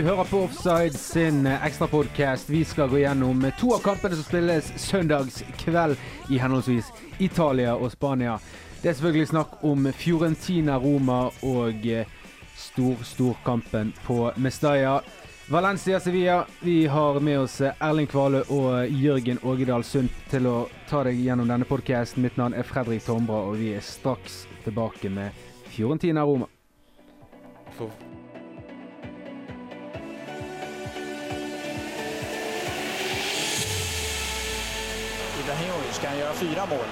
Hører på Offside sin ekstrapodkast. Vi skal gå gjennom to av kampene som spilles søndagskveld i henholdsvis Italia og Spania. Det er selvfølgelig snakk om Fiorentina-Roma og eh, stor-storkampen på Mestalla. Valencia-Sevilla. Vi har med oss Erling Kvale og Jørgen Ågedal Sund til å ta deg gjennom denne podkasten. Mitt navn er Fredrik Tombra, og vi er straks tilbake med Fiorentina-Roma. Ibrahimovic kan göra fyra mål.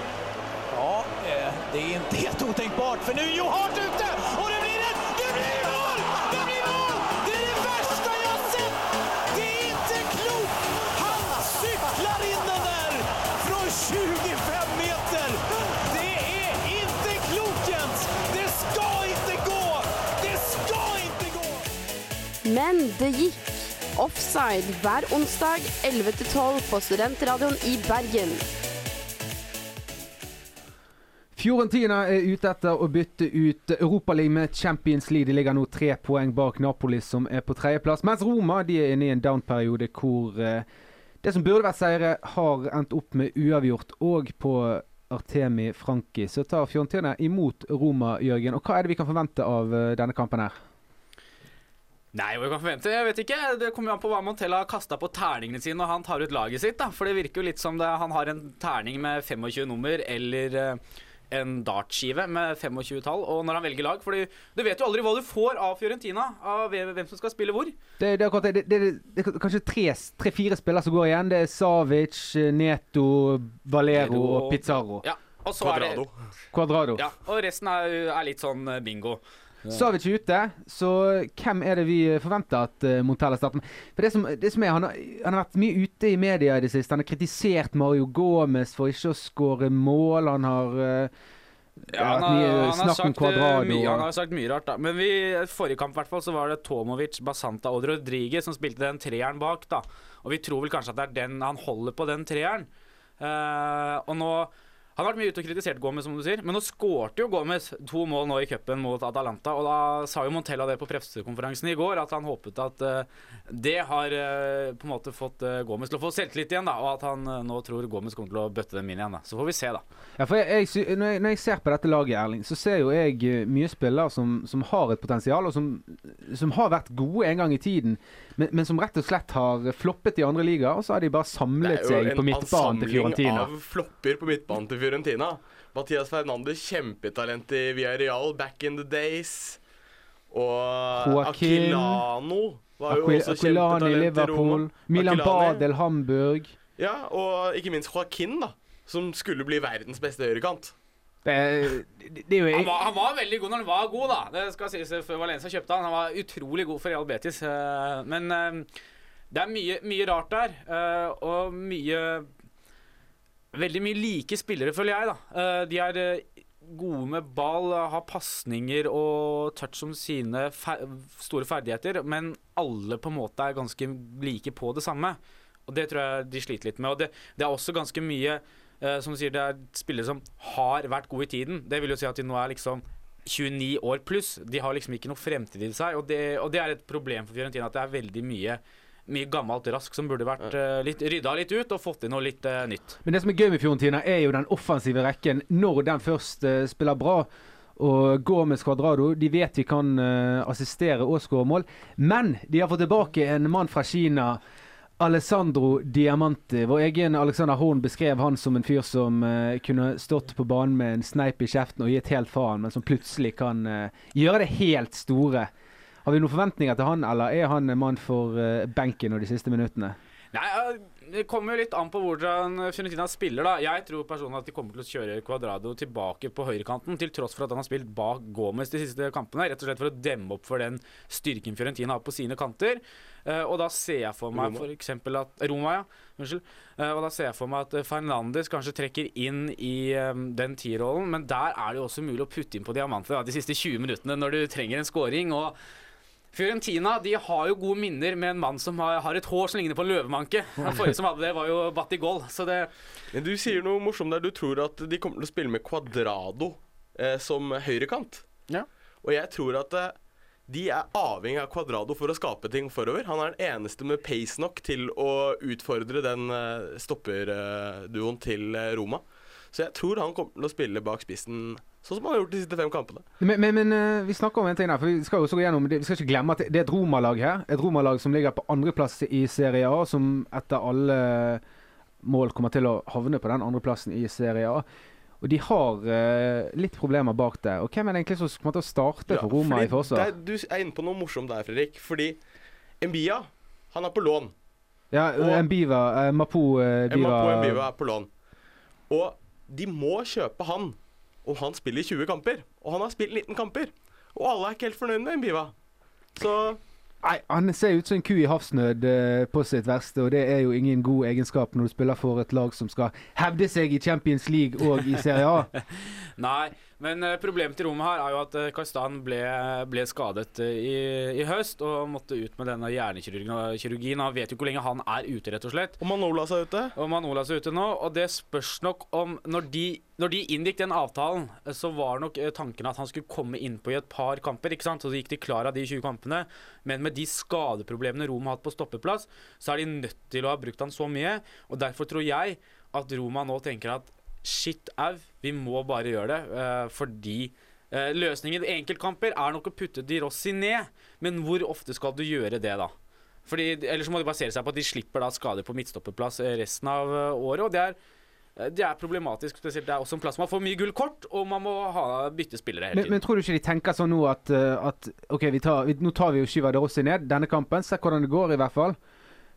Ja, eh, det är inte helt otänkbart för nu är Johart ute och det blir ett, det blir mål! Det blir mål! Det är det värsta jag sett! Det är inte klokt! Han cyklar in den där från 25 meter! Det är inte klokt Jens! Det ska inte gå! Det ska inte gå! Men det gikk. Offside hver onsdag 11-12 på Studentradioen i Bergen. Fiorentina er ute etter å bytte ut Europaligaen med Champions League. De ligger nå tre poeng bak Napoli, som er på tredjeplass. Mens Roma de er inne i en down-periode hvor eh, det som burde vært seire, har endt opp med uavgjort. Og på Artemi Franki så tar Fiorentina imot Roma, Jørgen. Og hva er det vi kan forvente av eh, denne kampen her? Nei, hva kan forvente? Jeg vet ikke. Det kommer an på hva Montella har kasta på terningene sine når han tar ut laget sitt. da For det virker jo litt som det, han har en terning med 25 nummer eller eh, en dartskive med 25 tall. Og når han velger lag Fordi du vet jo aldri hva du får av Fiorentina. Av hvem som skal spille hvor. Det, det, er, akkurat det, det, det, det er kanskje tre-fire spillere som går igjen. Det er Savic, Neto, Valero og Pizarro. Ja, og så er Quadrado. det Quadrado. ja, Og resten er, er litt sånn eh, bingo. Savic er ute, så hvem er det vi forventer at uh, Montella starter med? For det som, det som er, han har, han har vært mye ute i media i det siste. Han har kritisert Mario Gomez for ikke å skåre mål. Han har uh, Ja, han, har, han, har om sagt, eh, han har sagt mye rart, da. Men vi, forrige kamp hvert så var det Tomovic, Basanta og Rodriguez som spilte den treeren bak. da Og vi tror vel kanskje at det er den han holder på den treeren. Uh, og nå han har vært mye ute og kritisert Gomez, som du sier, men nå skårte jo Gomez to mål nå i cupen mot Atalanta. Og da sa jo Montella det på pressekonferansen i går, at han håpet at uh, det har uh, på en måte fått uh, Gomez til å få selvtillit igjen, da. Og at han nå tror Gomez kommer til å bøtte dem inn igjen. da Så får vi se, da. Ja, for jeg, jeg, når, jeg, når jeg ser på dette laget, Erling, så ser jo jeg mye spillere som, som har et potensial, og som, som har vært gode en gang i tiden, men, men som rett og slett har floppet i andre liga, og så har de bare samlet seg på midtbanen til Fiorentina. av flopper på midtbanen til Fiorentina. Mathias Fernandes, kjempetalent i Villarreal back in the days. Og Joaquin. Aquilano var jo Aquil, også Aquilani i Liverpool, Milan Aquilani. Badel Hamburg. Ja, og ikke minst Joaquin, da. Som skulle bli verdens beste høyrekant. Det, det, det Han var, han var veldig god når han var god, da. Det skal sies før Valencia kjøpte han. Han var utrolig god for Real Betis. eh, Men eh, det er mye, mye rart der, eh, og mye Veldig mye like spillere, føler jeg, da. Eh, De er eh, gode med ball, har pasninger og touch som sine fer store ferdigheter, men alle på en måte er ganske like på det samme. Og det tror jeg de sliter litt med. Og det, det er også ganske mye eh, Som du sier, det er spillere som har vært gode i tiden. Det vil jo si at de nå er liksom 29 år pluss. De har liksom ikke noe fremtid i seg. Og det, og det er et problem for Fiorentina at det er veldig mye mye gammelt rask som burde vært uh, litt, rydda litt ut og fått inn noe litt uh, nytt. Men det som er gøy med Fiorentina, er jo den offensive rekken når den først spiller bra. Og Gomez Cuadrado de vet de kan assistere og skåre mål. Men de har fått tilbake en mann fra Kina. Alessandro Diamanti. Vår egen Alexander Horn beskrev han som en fyr som uh, kunne stått på banen med en sneip i kjeften og gitt helt faen, men som plutselig kan uh, gjøre det helt store. Har vi noen forventninger til han, eller er han en mann for uh, benken og de siste minuttene? Nei, Det kommer jo litt an på hvordan Fiorentina spiller. da Jeg tror personlig at de kommer til å kjøre Cuadrado tilbake på høyrekanten, til tross for at han har spilt bak Gomez de siste kampene. Rett og slett for å demme opp for den styrken Fiorentina har på sine kanter. Eh, og da ser jeg for meg f.eks. at Roma, ja. Unnskyld. Eh, og da ser jeg for meg at eh, Fernandes kanskje trekker inn i den tierrollen, men der er det jo også mulig å putte inn på diamanter de siste 20 minuttene når du trenger en scoring. og Fiorentina de har jo gode minner med en mann som har, har et hår som ligner på en løvemanke. Den forrige som hadde det, var jo Batigol. Så det Men du sier noe morsomt der. Du tror at de kommer til å spille med Quadrado eh, som høyrekant. Ja. Og jeg tror at eh, de er avhengig av Cuadrado for å skape ting forover. Han er den eneste med pace nok til å utfordre den eh, stopperduoen til eh, Roma. Så jeg tror han kommer til å spille bak spissen sånn som han har gjort de siste fem kampene. Men, men, men eh, vi snakker om en ting der, for vi skal jo også gå gjennom Vi skal ikke glemme at det er et Roma-lag her. Et Roma-lag som ligger på andreplass i Serie A, som etter alle mål kommer til å havne på den andreplassen i Serie A. Og de har uh, litt problemer bak det. Og hvem er det egentlig som kommer til å starte Ja, for Roma i forsvar? Du er inne på noe morsomt der, Fredrik. Fordi Mbia, han er på lån. Ja, og- Mbiva, eh, Mapo uh, Biva Mapo Mbiva er på lån. Og de må kjøpe han om han spiller 20 kamper. Og han har spilt 19 kamper. Og alle er ikke helt fornøyd med Mbiva. Så Nei, Han ser ut som en ku i havsnød eh, på sitt verste, og det er jo ingen god egenskap når du spiller for et lag som skal hevde seg i Champions League og i Serie A. Nei, men eh, problemet til Roma her er jo at uh, Karstan ble, ble skadet eh, i, i høst og måtte ut med denne hjernekirurgien. Han vet jo ikke hvor lenge han er ute, rett og slett. Og Manolas er ute. Og Manolas er ute nå, og det spørs nok om Når de, når de inngikk den avtalen, eh, så var nok eh, tanken at han skulle komme innpå i et par kamper. ikke sant? Så de gikk de klar av de 20 kampene. Men med de skadeproblemene Roma har hatt på stoppeplass, så er de nødt til å ha brukt han så mye. Og derfor tror jeg at Roma nå tenker at shit au, vi må bare gjøre det. eh, fordi eh, løsningen i enkeltkamper er nok å putte De Rossi ned. Men hvor ofte skal du gjøre det, da? Fordi, ellers må de basere seg på at de slipper da skader på midtstopperplass eh, resten av året. Og det er, det er problematisk. spesielt Det er også en plass man får mye gull kort, og man må ha bytte spillere hele tiden. men tror du ikke de tenker sånn nå at, at OK, vi tar, vi, nå tar vi jo Skyva de Rossi ned denne kampen. Se hvordan det går, i hvert fall.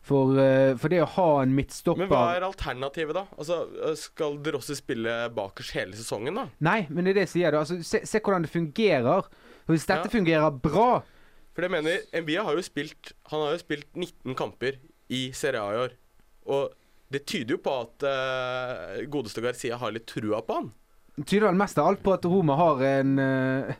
For, eh, for det å ha en midtstopper Men hva er alternativet, da? Altså, Skal Drossi spille bakerst hele sesongen, da? Nei, men det er det jeg sier. da. Altså, se, se hvordan det fungerer. Hvis dette Ja. fungerer bra For det mener, Mbia har jo spilt Han har jo spilt 19 kamper i Serie A i år. Og det tyder jo på at uh, godeste Garcia har litt trua på han. Tyder vel mest av alt på at Roma har en, uh,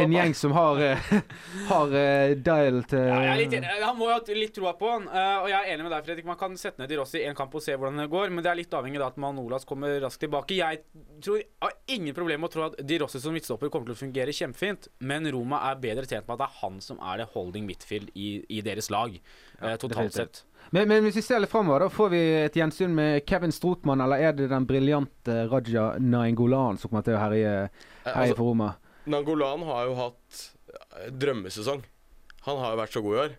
en gjeng som har, uh, har uh, dial til Ja. Han må jo ha litt troa på han. og jeg er enig med deg, Fredrik. Man kan sette ned De Rossi i én kamp og se hvordan det går, men det er litt avhengig av at Manolas kommer raskt tilbake. Jeg tror, jeg har ingen problemer med å tro at De Rossi som midtstopper kommer til å fungere kjempefint, men Roma er bedre tjent med at det er han som er det holding midtfield i, i deres lag, eh, totalt sett. Men, men hvis vi ser litt framover, da får vi et gjensyn med Kevin Strotmann, eller er det den briljante Raja Naingolan som kommer til å herje, Eh, herje altså, for Roma? Nangolan har jo hatt eh, drømmesesong. Han har jo vært så god i år.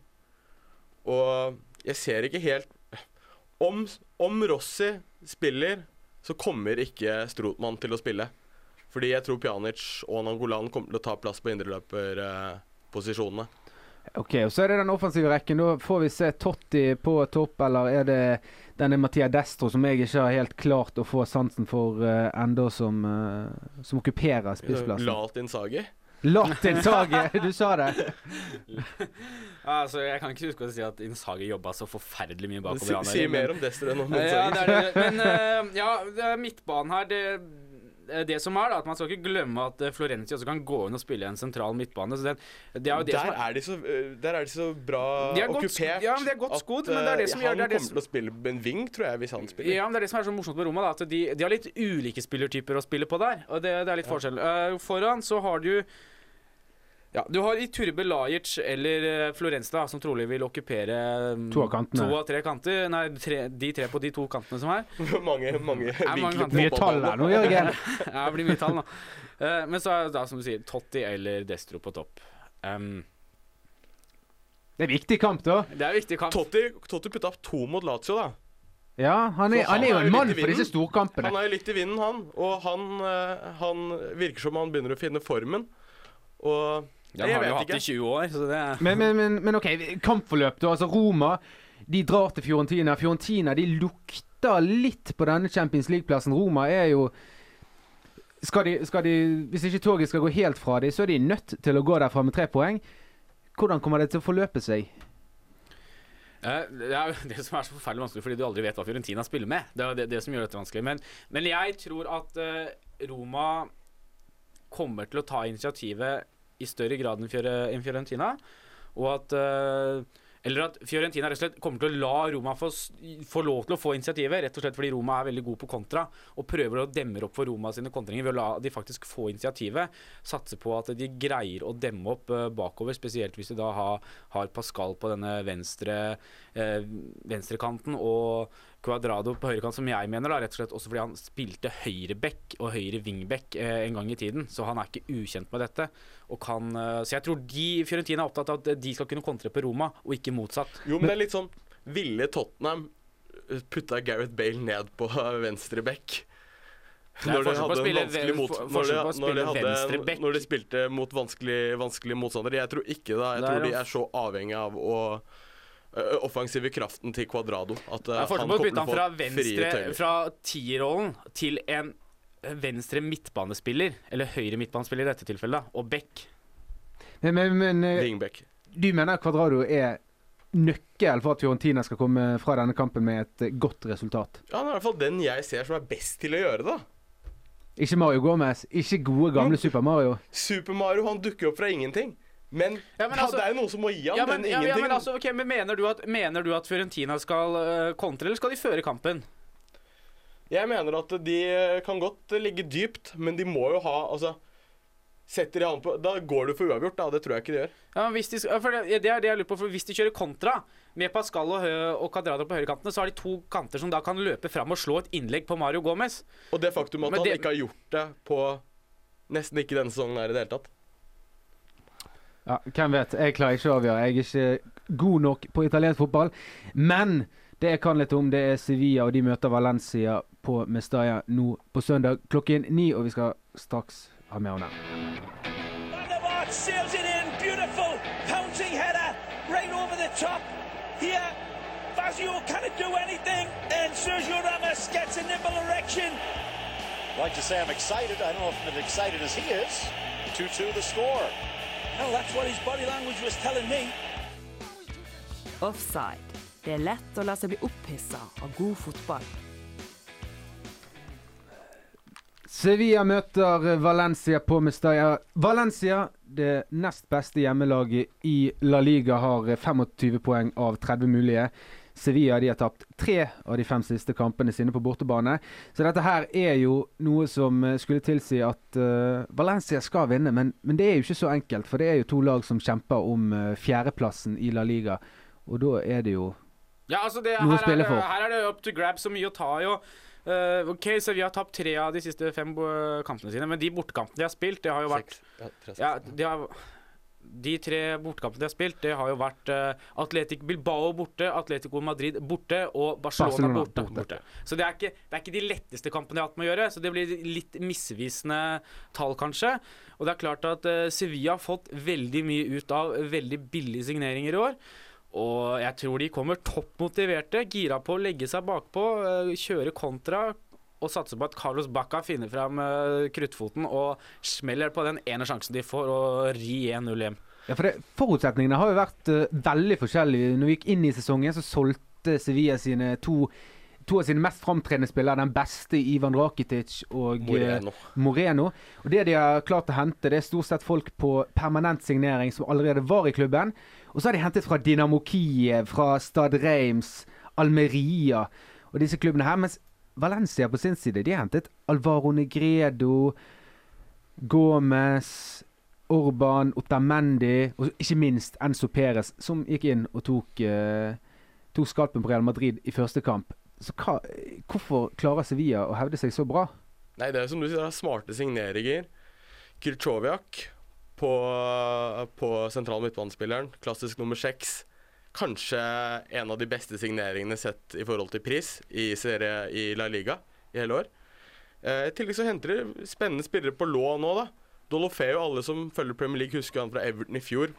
Og jeg ser ikke helt Om, om Rossi spiller, så kommer ikke Strotmann til å spille. Fordi jeg tror Pjanic og Nangolan kommer til å ta plass på indreløperposisjonene. Ok, og Så er det den offensive rekken. Da får vi se Totti på topp, eller er det denne Mattia Destro som jeg ikke har helt klart å få sansen for uh, enda, som, uh, som okkuperer spissplassen? Lat Insagi. Latin Insage, du sa det! Altså, jeg kan ikke huske å si at Insagi jobba så forferdelig mye bakover. Sier si mer om Destro enn om Ja, det er det. Men uh, ja, det er midtbanen her det, det som er da, at Man skal ikke glemme at eh, Florenzi også kan gå inn og spille en sentral midtbane. Så det, det er jo det som Der er, er, de så, øh, der er de så bra De er okkupert. ja, men de er godt skodd, men det er det som gjør- Han det det kommer som- til å spille en wing, tror jeg, hvis han spiller. ja, men det er det som er så morsomt med Roma. da, at De, de har litt ulike spillertyper å spille på der. og Det, det er litt forskjell. Uh, foran så har du ja, Du har Iturbe Lajic eller Florenstad, som trolig vil okkupere mm, To av. To av tre kanter. Nei, tre, de tre på de to kantene som er. mange mange mange vinkler kanter. Mye tall her nå, Jørgen. ja, det blir mye tall nå. Uh, men så er det da, som du sier, Totti eller Destro på topp. Um, Det er viktig kamp, da. det er viktig kamp. Totti, Totti putta opp to mot Lazio, da. Ja, han er, han han er jo en mann for disse storkampene. Han er jo litt i vinden, han. Og han, øh, han virker som han begynner å finne formen. Og Den har vi jo hatt i 20 år, så det er Men, men, men, men OK, kampforløp, da. Altså Roma de drar til Fiorentina. Fiorentina de lukter litt på denne Champions League-plassen. Roma er jo skal de, skal de, Hvis ikke toget skal gå helt fra dem, så er de nødt til å gå derfra med tre poeng. Hvordan kommer det til å forløpe seg? Eh, Det er jo det som er så forferdelig vanskelig, fordi du aldri vet hva Fiorentina spiller med. Det er det, det som gjør dette vanskelig. Men, men jeg tror at eh, Roma kommer til å ta initiativet i større grad enn Fiorentina. Og at eh, Eller at Fiorentina rett og slett kommer til å la Roma få, få lov til å få initiativet. Rett og slett fordi Roma er veldig god på kontra og prøver å demme opp for Roma sine kontringer ved å la de faktisk få initiativet. Satse på at de greier å demme opp eh, bakover, spesielt hvis de da har, har Pascal på denne venstre eh, venstrekanten og Cuadrado på høyrekant, som jeg mener, da, rett og slett også fordi han spilte høyreback og høyre wingback eh, en gang i tiden. Så han er ikke ukjent med dette. Kan, eh, så jeg tror de Fiorentina er opptatt av at de skal kunne kontre på Roma, og ikke motsatt. Jo, men det er litt sånn Ville Tottenham putta Gareth Bale ned på venstre back? Når de hadde en vanskelig mot, når de, når, de hadde, når de spilte mot vanskelig, vanskelig motstander. Jeg tror ikke det. Jeg tror de er så avhengig av å offensive kraften til Cuadrado. At uh, han på å kommer til å han fra venstre. Fra tierrollen til en eh, venstre midtbanespiller, eller høyre midtbanespiller i dette tilfellet, da, og back. Men, men, men eh, du mener Cuadrado er nøkkel for at Fiorentina skal komme fra denne kampen med et eh, godt resultat? Ja, Han er i hvert fall den jeg ser som er best til å gjøre det. Ikke Mario Gomez, ikke gode, gamle Super Mario. Super Mario han dukker opp fra ingenting. Men, Ja, men altså- det er jo noen som må gi ham Ja, men, den ingenting. ja, men, altså, okay, men mener, du at, mener du at Fiorentina skal uh, kontre, eller skal de føre kampen? Jeg mener at de eh, kan godt ligge dypt, men de må jo ha altså, Setter de han på Da går du for uavgjort, da. Det tror jeg ikke de gjør. Ja, men hvis de, for det, det er det jeg lurer på, for hvis de kjører kontra med Pascal og, Hø- og Cadrado på høyrekantene, så har de to kanter som da kan løpe fram og slå et innlegg på Mario Gomez. Og det faktum at Men han det- ikke har gjort det på nesten ikke denne sesongen her i det hele tatt. Ja, hvem vet. Jeg klarer ikke å avgjøre. Jeg er ikke god nok på italiensk fotball. Men det jeg kan litt om, det er Sevilla, og de møter Valencia på Mestalla nå på søndag klokken ni. Og vi skal straks ha mer om det. Van der Vaart sails it in. Beautiful pouncing header right over the top. Here, Fazio cannot do anything. And Sergio Ramos gets a nipple erection. like to say I'm excited. I don't know if I'm as excited as he is. 2-2 the score. Well, that's what his body language was telling me. Offside. Det er lett å la seg bli opphissa av god fotball. Sevilla møter Valencia på Mestalla. Valencia, det nest beste hjemmelaget i La Liga, har 25 poeng av 30 mulige. Sevilla de har tapt tre av de fem siste kampene sine på bortebane. Så dette her er jo noe som eh, skulle tilsi at uh, Valencia skal vinne, men, men det er jo ikke så enkelt. For det er jo to lag som kjemper om uh, fjerdeplassen i La Liga, og da er det jo Ja, altså det, Noe å spille for. det- her er det up to grab så mye å ta i. og, eh, ok, så Vi har tapt tre av de siste fem kampene sine, men de bortekampene de har spilt, det har jo vært Seks. Ja, tre, ja, de, har, de tre bortekampene de har spilt, det har jo vært uh, Atletic Bilbao borte, Atletico Madrid borte og Barcelona, Barcelona borte, borte. borte. Så det er, ikke, det er ikke de letteste kampene de har hatt med å gjøre, så det blir litt misvisende tall, kanskje. Og det er klart at eh, Sevilla har fått veldig mye ut av veldig billige signeringer i år. Og jeg tror de kommer topp motiverte, gira på å legge seg bakpå, eh, kjøre kontra og satse på at Carlos Bacca finner fram uh, kruttfoten og smeller på den ene sjansen de får, og ri 1-0 hjem. Ja, for det, Forutsetningene har jo vært uh, veldig forskjellige. Når vi gikk inn i sesongen, så solgte Sevilla sine to, to av sine mest framtredende spillere. Den beste Ivan Rakitic og eh, Moreno. Moreno. Og Det de har klart å hente, det er stort sett folk på permanent signering som allerede var i klubben. Og så har de hentet fra Dynamo Kiev, fra Stad Reims, Almeria og disse klubbene her. Mens Valencia på sin side, de hentet Alvaro Negredo, Gomez Orban, Otamendi og ikke minst Enzo Perez, som gikk inn og tok, eh, tok skalpen på Real Madrid i første kamp. Så hva, Hvorfor klarer Sevilla å hevde seg så bra? Nei, det er som du sier, det er smarte signeringer. Kirchoviak på, på sentral midtbanespilleren, klassisk nummer seks. Kanskje en av de beste signeringene sett i forhold til pris i, serie, i La Liga i hele år. Eh, I tillegg så henter de spennende spillere på lån nå, da. Dolofeo, alle som følger Premier League, husker han fra Everton i fjor.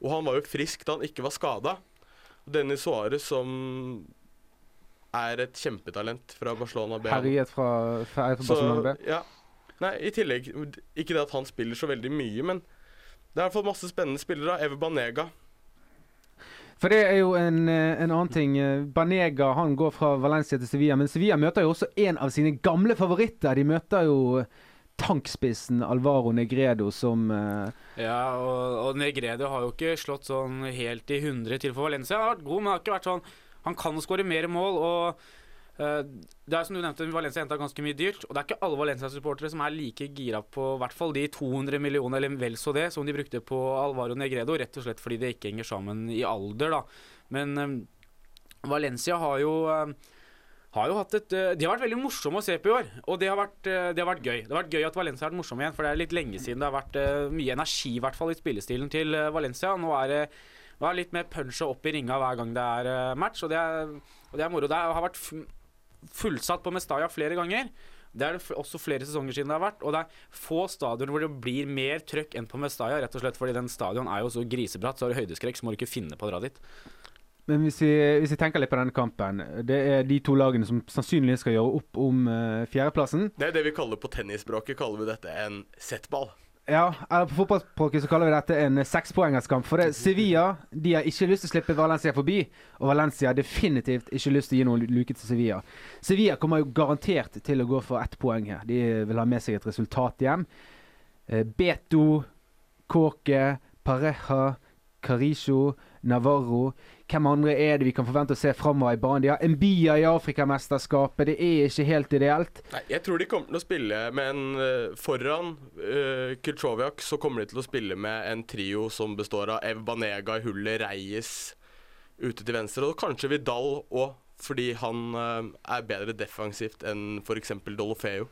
Og han var jo frisk da han ikke var skada. Dennis Suárez, som er et kjempetalent fra Barcelona B. Herjet fra, fra fra Barcelona B. ja. Nei, i tillegg Ikke det at han spiller så veldig mye, men det er i hvert fall masse spennende spillere. Eve Banega. For det er jo en, eh, en annen ting. Eh, Banega han går fra Valencia til Sevilla, men Sevilla møter jo også en av sine gamle favoritter. De møter jo tankspissen Alvaro Negredo som uh... Ja, og, og Negredo har jo ikke slått sånn helt i 100 til for Valencia. Han har vært god, men har ikke vært sånn Han kan skåre mer mål. og eh, det er som du nevnte, Valencia henta ganske mye dyrt. Og det er ikke alle Valencia-supportere som er like gira på i hvert fall de 200 millioner eller vel så det som de brukte på Alvaro Negredo, rett og slett fordi det ikke henger sammen i alder, da. Men um, Valencia har jo eh, har jo hatt et, eh, De har vært veldig morsomme å se på i år, og det har, vært, eh, det har vært gøy. Det har vært gøy at Valencia har vært morsomme igjen, for det er litt lenge siden det har vært eh, mye energi i hvert fall i spillestilen til eh, Valencia. Nå er det nå er litt mer punch og opp i ringa hver gang det er eh, match, og det er, og det er moro. Det har vært fullsatt på Mestalla flere ganger. Det er det også flere sesonger siden det har vært. Og det er få stadioner hvor det blir mer trøkk enn på Mestalla, rett og slett fordi den stadion er jo så grisebratt, så har du høydeskrekk, så må du ikke finne på å dra dit. Men hvis vi, hvis vi tenker litt på denne kampen Det er de to lagene som sannsynligvis skal gjøre opp om uh, fjerdeplassen. Det er det vi kaller på tennisspråket kaller vi dette en settball. Ja, eller på fotballspråket så kaller vi dette en eh, sekspoengerskamp. For det, Sevilla de har ikke lyst til å slippe Valencia forbi, og Valencia har definitivt ikke lyst til å gi noen luke til Sevilla. Sevilla kommer jo garantert til å gå for ett poeng her. De vil ha med seg et resultat hjem. Eh, Beto, Kåke, Pareja, Carisho, Navarro. Hvem andre er det vi kan forvente å se framover i banen? De har Embia i Afrikamesterskapet. Det er ikke helt ideelt. Nei, jeg tror de kommer til å spille med en eh, Foran uh, Kulchoviak så kommer de til å spille med en trio som består av Ev Banega i hullet, Reyes ute til venstre, og kanskje Vidal òg, fordi han uh, er bedre defensivt enn f.eks. Dolofeo.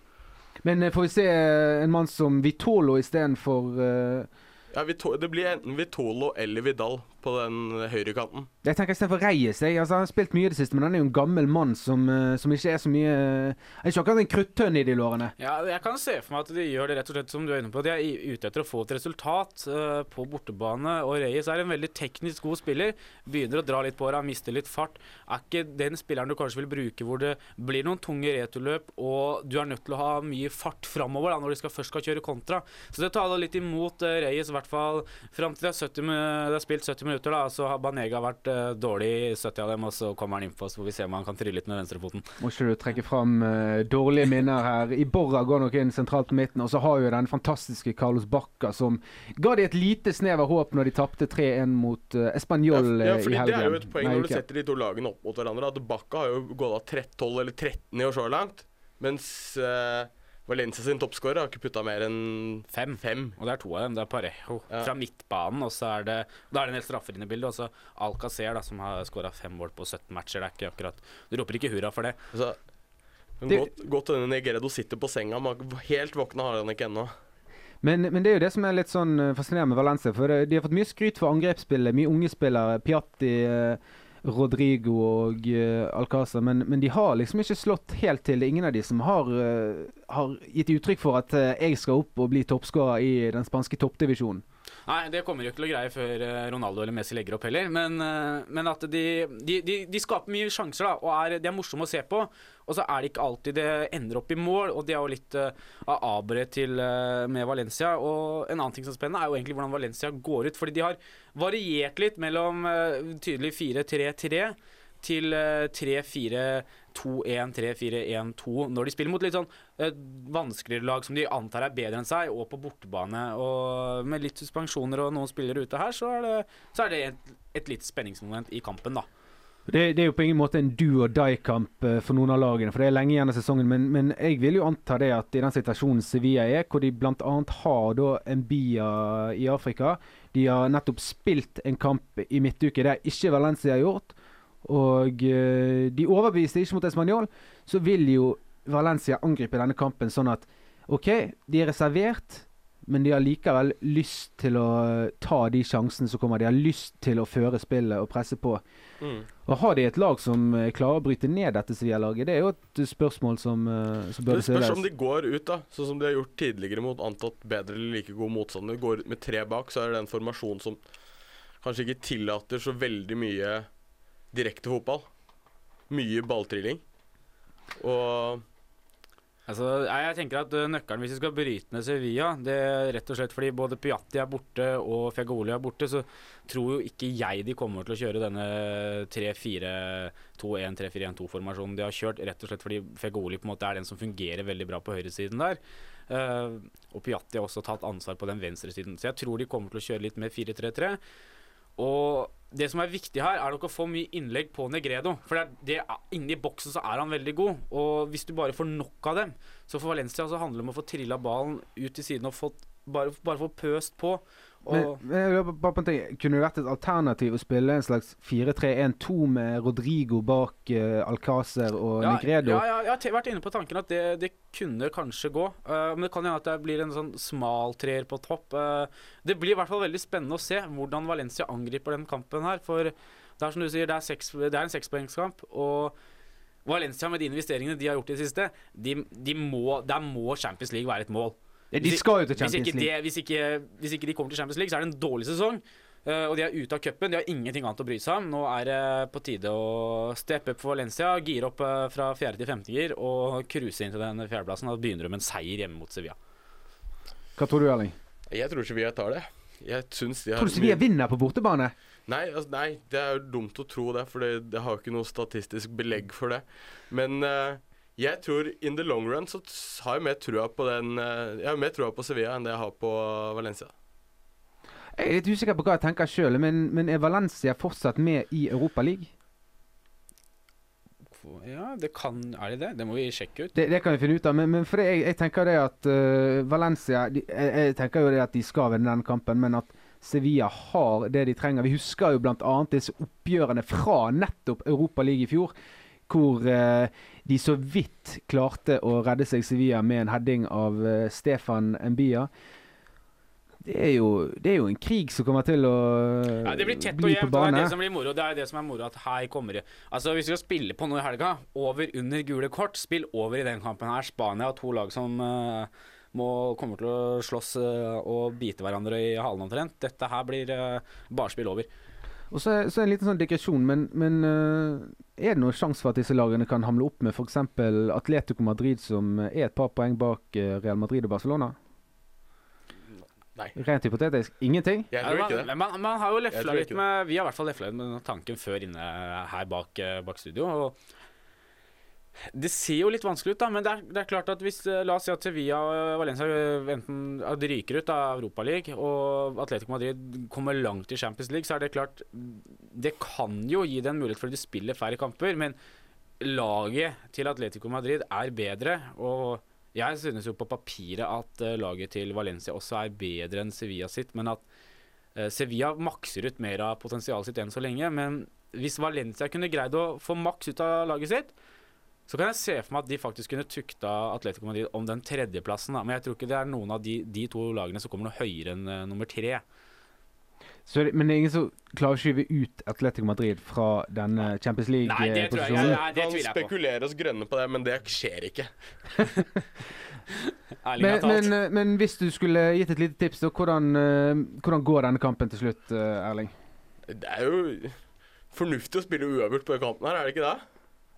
Men eh, får vi se eh, en mann som Vitolo istedenfor uh, Ja, det blir enten Vitolo eller Vidal på den høyrekanten. Jeg tenker istedenfor Reyes. Jeg. Altså, han har spilt mye i det siste, men han er jo en gammel mann som, eh, som ikke er så mye Jeg Er ikke akkurat en kruttønne i de lårene. Ja, jeg kan se for meg at de gjør det rett og slett som du er inne på. De er ute etter å få et resultat uh, på bortebane. Og Reyes er en veldig teknisk god spiller. Begynner å dra litt på det, mister litt fart. Er ikke den spilleren du kanskje vil bruke hvor det blir noen tunge returløp, og du er nødt til å ha mye fart framover da, når de skal, først skal kjøre kontra. Så det taler litt imot uh, Reyes, i hvert fall fram til det er, 70, det er spilt 70 minutter. Da, Så har Banega vært uh, dårlig i 70 av dem, og så kommer han inn på oss hvor vi ser om han kan trille litt med venstrefoten. Må ikke du trekke fram uh, dårlige minner her. Iborra går nok inn sentralt på midten, og så har jo den fantastiske Carlos Bacca som ga de et lite snev av håp når de tapte 3-1 mot uh, Ja, Español ja, ja, eh, fordi i Det er jo et poeng Nei, når du ikke. setter de to lagene opp mot hverandre. At Bakka har jo gått av 13, 12 eller 13 i år så langt. Mens eh, Valencia sin toppskårer har ikke putta mer enn Fem. fem. Og det er to av dem. Det er Parejo Ja. fra midtbanen, og så er det Da er det en del straffer inne i bildet. Og så Alcacer, da, som har skåra fem mål på 17 matcher. Det er ikke akkurat Du roper ikke hurra for det. Altså, godt, godt denne Negredo sitter på senga. men Helt våkna har han ikke ennå. Men, men det er jo det som er litt sånn eh, fascinerende med Valencia. For de har fått mye skryt for angrepsspillet. Mye unge spillere. Piatti, eh, Rodrigo og uh, Alcázar. Men, men de har liksom ikke slått helt til. Det er ingen av de som har, uh, har gitt uttrykk for at uh, jeg skal opp og bli toppskårer i den spanske toppdivisjonen. Nei, det kommer jo ikke til å greie før eh, Ronaldo eller Messi legger opp heller. Men, eh, men at de, de, de, de skaper mye sjanser, da, og er, de er morsomme å se på. Og så er det ikke alltid det ender opp i mål, og det er jo litt uh, av aberet til uh, med Valencia. Og en annen ting som er spennende, er jo egentlig hvordan Valencia går ut. Fordi de har variert litt mellom uh, tydelig 4-3-3 til uh, 3-4-2-1, 3-4-1-2 når de spiller mot litt sånn eh, vanskeligere lag som de antar er bedre enn seg, og på bortebane. Og med litt suspensjoner og noen spillere ute her, så er det, så er det et, et litt spenningsmoment i kampen, da. Det, det er jo på ingen måte en do or die-kamp eh, for noen av lagene, for det er lenge igjen av sesongen. Men, men jeg vil jo anta det at i den situasjonen Sevilla er, hvor de bl.a. har da Mbia i Afrika De har nettopp spilt en kamp i midtuke, det har ikke Valencia gjort. Og eh, de overbeviste ikke mot Español. Så vil jo Valencia angripe denne kampen sånn at OK, de er reservert. Men de har likevel lyst til å eh, ta de sjansene som kommer. De har lyst til å føre spillet og presse på. Mm. Og Har de et lag som eh, klarer å bryte ned dette Sevilla-laget? Det er jo et spørsmål som, som bør Det spørs stilles. om de går ut, da. Sånn som de har gjort tidligere mot antatt bedre eller like god motstander. Går ut med tre bak, så er det en formasjon som kanskje ikke tillater så veldig mye direkte fotball. Mye balltrilling. Og Altså, jeg, tenker at uh, Nøkkelen hvis vi skal bryte ned Sevilla, det er rett og slett fordi både Piatti er borte og Fegoli er borte, så tror jo ikke jeg de kommer til å kjøre denne 3-4-2-1, 3-4-1-2-formasjonen de har kjørt, rett og slett fordi Fegoli på en måte er den som fungerer veldig bra på høyresiden der. Eh, og Piatti har også tatt ansvar på den venstresiden. Så jeg tror de kommer til å kjøre litt mer 4-3-3. Og det som er viktig her, er nok å få mye innlegg på Negredo. For det er, det inni boksen så er han veldig god. Og hvis du bare får nok av dem, så for Valencia så handler det om å få trilla ballen ut til siden og fått, bare, bare få pøst på. Og Men, men bare på en ting. Kunne det vært et alternativ å spille en slags 4-3-1-2 med Rodrigo bak uh, Alcácer og ja, Negredo? Ja, ja, jeg har vært inne på tanken at det, det kunne kanskje gå. Uh, men det kan hende at det blir en sånn smal treer på topp. Uh, det blir i hvert fall veldig spennende å se hvordan Valencia angriper den kampen her. For det er som du sier, det er, seks, det er en sekspoengskamp. Og Valencia med de investeringene de har gjort i det siste, de, de må, der må Champions League være et mål. Ja, De skal jo til Hvis Champions ikke, League. hvis, ikke, hvis ikke de kommer til Champions League, så er det en dårlig sesong. Uh, og de er ute av cupen. De har ingenting annet å bry seg om. Nå er det på tide å steppe opp for Valencia, gire opp eh, fra fjerde til femte gir og cruise inn til den fjerdeplassen. Da begynner du med en seier hjemme mot Sevilla. Hva tror du, Erling? Jeg tror Sevilla tar det. Jeg syns de har Tror du Sevilla vinner på bortebane? Nei, altså, nei, det er jo dumt å tro det, for det, det har jo ikke noe statistisk belegg for det. Men eh, jeg tror in the long run så har jeg mer trua på den eh, Jeg har mer trua på Sevilla enn det jeg har på Valencia. Jeg er litt usikker på hva jeg tenker sjøl, men, men er Valencia fortsatt med i Europaligaen? Ja, det kan Er de det? Det må vi sjekke ut. Det, det kan vi finne ut av. Men, men for det, jeg, jeg tenker det at uh, Valencia de, jeg, jeg tenker jo det at de skal vinne den kampen, men at Sevilla har det de trenger. Vi husker jo bl.a. disse oppgjørene fra nettopp Europaligaen i fjor. Hvor øh, de så vidt klarte å redde seg Sevilla med en heading av øh, Stefan Mbia. Det er, jo, det er jo en krig som kommer til å Ja, det blir tett og bli jevnt, på og det er det som blir moro. Det er det som er moro at her kommer det Altså Hvis vi skal spille på noe i helga, over under gule kort, spill over i den kampen her. Spania har to lag som uh, må, kommer til å slåss uh, og bite hverandre i halen omtrent. Dette her blir uh, bare spill over. Og så, så en liten sånn digresjon, men, men øh, er det noen sjanse for at disse lagene kan hamle opp med f.eks. Atletico Madrid, som er et par poeng bak øh, Real Madrid og Barcelona? Nei. Rent hypotetisk ingenting? Jeg tror ikke det. Man, Man, man har jo lefla litt med Vi har i hvert fall lefla litt med denne tanken før inne her bak, eh, bak studio. Og det ser jo litt vanskelig ut, da, men det er, det er klart at hvis eh, La oss si at Sevilla og Valencia eh, enten at ryker ut av Europaligaen, og Atletico Madrid kommer langt i Champions League, så er det klart Det kan jo gi det en mulighet for at de spiller færre kamper, men laget til Atletico Madrid er bedre. og jeg synes jo på papiret at eh, laget til Valencia også er bedre enn Sevilla sitt, men at eh, Sevilla makser ut mer av potensialet sitt enn så lenge. Men hvis Valencia kunne greid å få maks ut av laget sitt, så kan jeg se for meg at de faktisk kunne tukta Atletico Madrid om den tredjeplassen. Da. Men jeg tror ikke det er noen av de, de to lagene som kommer noe høyere enn uh, nummer tre. Så, men det er ingen som klarer å skyve ut Atletico Madrid fra denne Champions Nei, det tror jeg League-posisjonen? ikke. Nei, det kan spekulere oss grønne på det, men det skjer ikke. Ærlig Men, talt. men, øh, men hvis du skulle gitt et lite tips, da, hvordan, hvordan går denne kampen til slutt, Erling? Det er jo fornuftig å spille uavgjort på den kampen her, er det ikke det?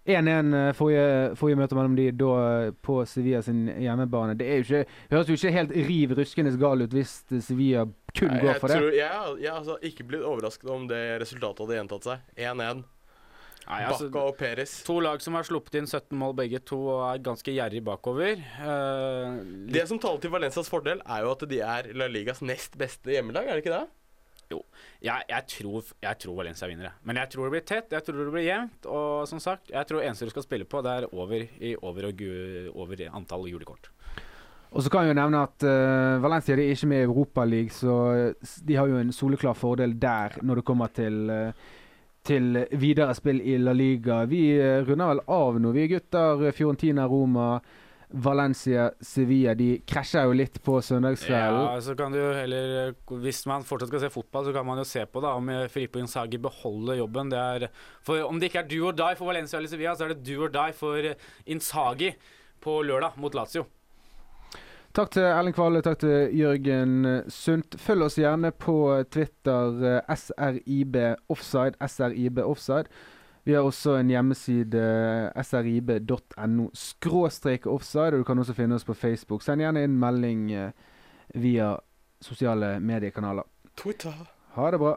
1-1 øh, forrige, forrige møte mellom de da øh, på Sevilla sin hjemmebane. Det er jo ikke, høres jo ikke helt riv ruskende gal ut hvis øh, Sevilla kun Nei, går jeg for det. tror, jeg, har- jeg har altså ikke blitt overrasket om det resultatet hadde gjentatt seg. 1-1. Altså, Bakka og Peres. to lag som har sluppet inn 17 mål begge to og er ganske gjerrig bakover. Uh, Det som taler til Valencias fordel, er jo at de er La Ligas nest beste hjemmelag, er det ikke det? Jeg, jeg, tror, jeg tror Valencia vinner, jeg. men jeg tror det blir tett. Jeg tror det blir jevnt. Og som sagt, jeg tror eneste du skal spille på, det er over, i, over, og gu, over antall julekort. Og så kan jeg jo nevne at uh, Valencia de er ikke med i Europaligaen, så de har jo en soleklar fordel der når det kommer til uh, til videre spill i La Liga. Vi øh, runder vel av nå, vi gutter. Fiorentina, Roma, Valencia, Sevilla. De krasjer jo litt på søndagskvelden. Ja, så kan du heller Hvis man fortsatt skal se fotball, så kan man jo se på da om Filippo Insagi beholder jobben. Det er, for Om det ikke er do or die for Valencia eller Sevilla, så er det do or die for Insagi på lørdag mot Lazio. Takk til Erling Kvale, takk til Jørgen Sundt. Følg oss gjerne på Twitter eh, srib offside, srib offside. Vi har også en hjemmeside srib.no skråstrek offside, og du kan også finne oss på Facebook. Send gjerne inn melding eh, via sosiale mediekanaler. Twitter. Ha det bra.